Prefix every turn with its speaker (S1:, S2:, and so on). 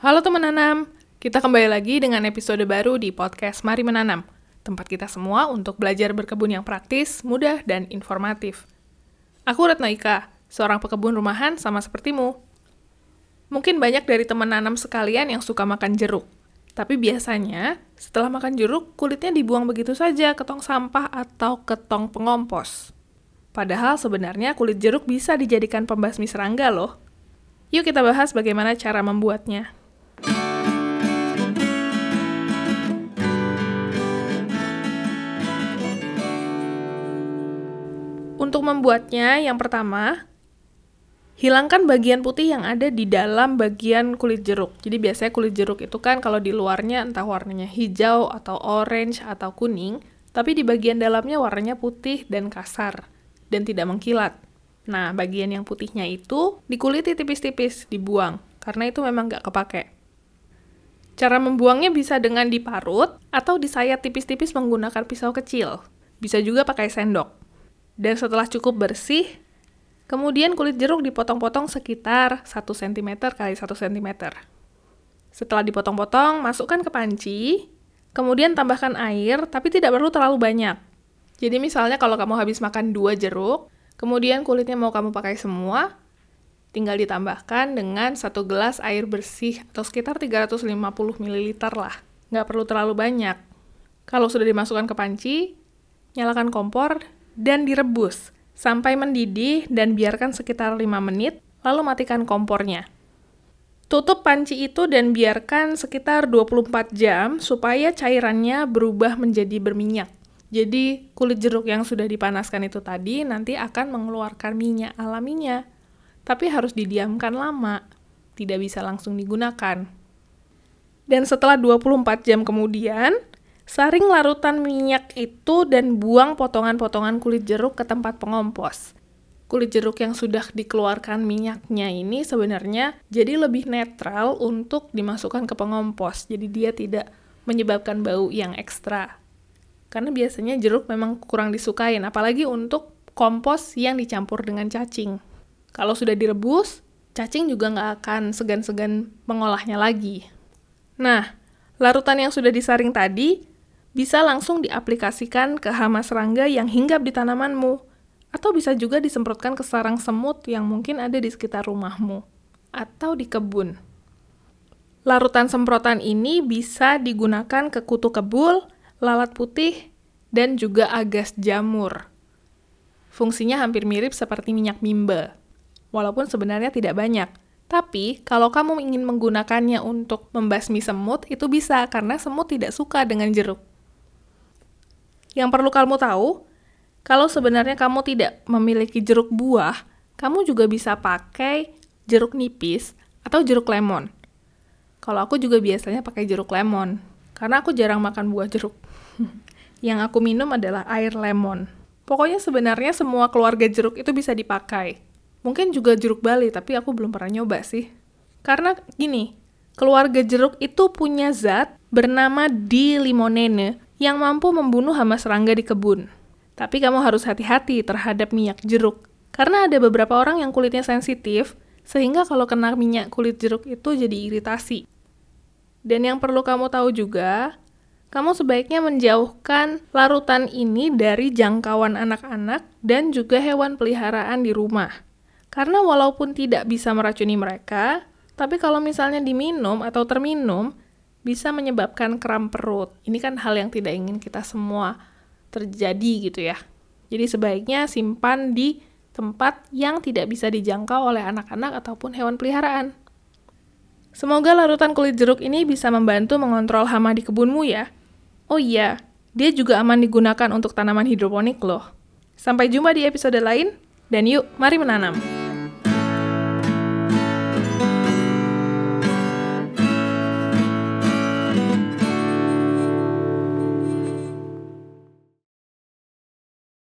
S1: Halo teman nanam, kita kembali lagi dengan episode baru di podcast Mari Menanam, tempat kita semua untuk belajar berkebun yang praktis, mudah, dan informatif. Aku Retno Ika, seorang pekebun rumahan sama sepertimu. Mungkin banyak dari teman nanam sekalian yang suka makan jeruk, tapi biasanya setelah makan jeruk, kulitnya dibuang begitu saja ke tong sampah atau ke tong pengompos. Padahal sebenarnya kulit jeruk bisa dijadikan pembasmi serangga loh. Yuk kita bahas bagaimana cara membuatnya. Untuk membuatnya, yang pertama, hilangkan bagian putih yang ada di dalam bagian kulit jeruk. Jadi biasanya kulit jeruk itu kan kalau di luarnya entah warnanya hijau atau orange atau kuning, tapi di bagian dalamnya warnanya putih dan kasar dan tidak mengkilat. Nah, bagian yang putihnya itu dikuliti tipis-tipis, dibuang, karena itu memang nggak kepake. Cara membuangnya bisa dengan diparut atau disayat tipis-tipis menggunakan pisau kecil. Bisa juga pakai sendok. Dan setelah cukup bersih, kemudian kulit jeruk dipotong-potong sekitar 1 cm kali 1 cm. Setelah dipotong-potong, masukkan ke panci, kemudian tambahkan air, tapi tidak perlu terlalu banyak. Jadi misalnya kalau kamu habis makan 2 jeruk, kemudian kulitnya mau kamu pakai semua, tinggal ditambahkan dengan satu gelas air bersih atau sekitar 350 ml lah. Nggak perlu terlalu banyak. Kalau sudah dimasukkan ke panci, nyalakan kompor dan direbus sampai mendidih dan biarkan sekitar 5 menit, lalu matikan kompornya. Tutup panci itu dan biarkan sekitar 24 jam supaya cairannya berubah menjadi berminyak. Jadi kulit jeruk yang sudah dipanaskan itu tadi nanti akan mengeluarkan minyak alaminya. Tapi harus didiamkan lama, tidak bisa langsung digunakan. Dan setelah 24 jam kemudian, Saring larutan minyak itu dan buang potongan-potongan kulit jeruk ke tempat pengompos. Kulit jeruk yang sudah dikeluarkan minyaknya ini sebenarnya jadi lebih netral untuk dimasukkan ke pengompos. Jadi dia tidak menyebabkan bau yang ekstra. Karena biasanya jeruk memang kurang disukain, apalagi untuk kompos yang dicampur dengan cacing. Kalau sudah direbus, cacing juga nggak akan segan-segan mengolahnya lagi. Nah, larutan yang sudah disaring tadi bisa langsung diaplikasikan ke hama serangga yang hinggap di tanamanmu, atau bisa juga disemprotkan ke sarang semut yang mungkin ada di sekitar rumahmu, atau di kebun. Larutan semprotan ini bisa digunakan ke kutu kebul, lalat putih, dan juga agas jamur. Fungsinya hampir mirip seperti minyak mimba, walaupun sebenarnya tidak banyak. Tapi, kalau kamu ingin menggunakannya untuk membasmi semut, itu bisa karena semut tidak suka dengan jeruk. Yang perlu kamu tahu, kalau sebenarnya kamu tidak memiliki jeruk buah, kamu juga bisa pakai jeruk nipis atau jeruk lemon. Kalau aku juga biasanya pakai jeruk lemon, karena aku jarang makan buah jeruk. Yang aku minum adalah air lemon. Pokoknya sebenarnya semua keluarga jeruk itu bisa dipakai. Mungkin juga jeruk Bali, tapi aku belum pernah nyoba sih. Karena gini, keluarga jeruk itu punya zat bernama dilimonene yang mampu membunuh hama serangga di kebun. Tapi kamu harus hati-hati terhadap minyak jeruk, karena ada beberapa orang yang kulitnya sensitif, sehingga kalau kena minyak kulit jeruk itu jadi iritasi. Dan yang perlu kamu tahu juga, kamu sebaiknya menjauhkan larutan ini dari jangkauan anak-anak dan juga hewan peliharaan di rumah. Karena walaupun tidak bisa meracuni mereka, tapi kalau misalnya diminum atau terminum, bisa menyebabkan kram perut. Ini kan hal yang tidak ingin kita semua terjadi gitu ya. Jadi sebaiknya simpan di tempat yang tidak bisa dijangkau oleh anak-anak ataupun hewan peliharaan. Semoga larutan kulit jeruk ini bisa membantu mengontrol hama di kebunmu ya. Oh iya, dia juga aman digunakan untuk tanaman hidroponik loh. Sampai jumpa di episode lain, dan yuk, mari menanam.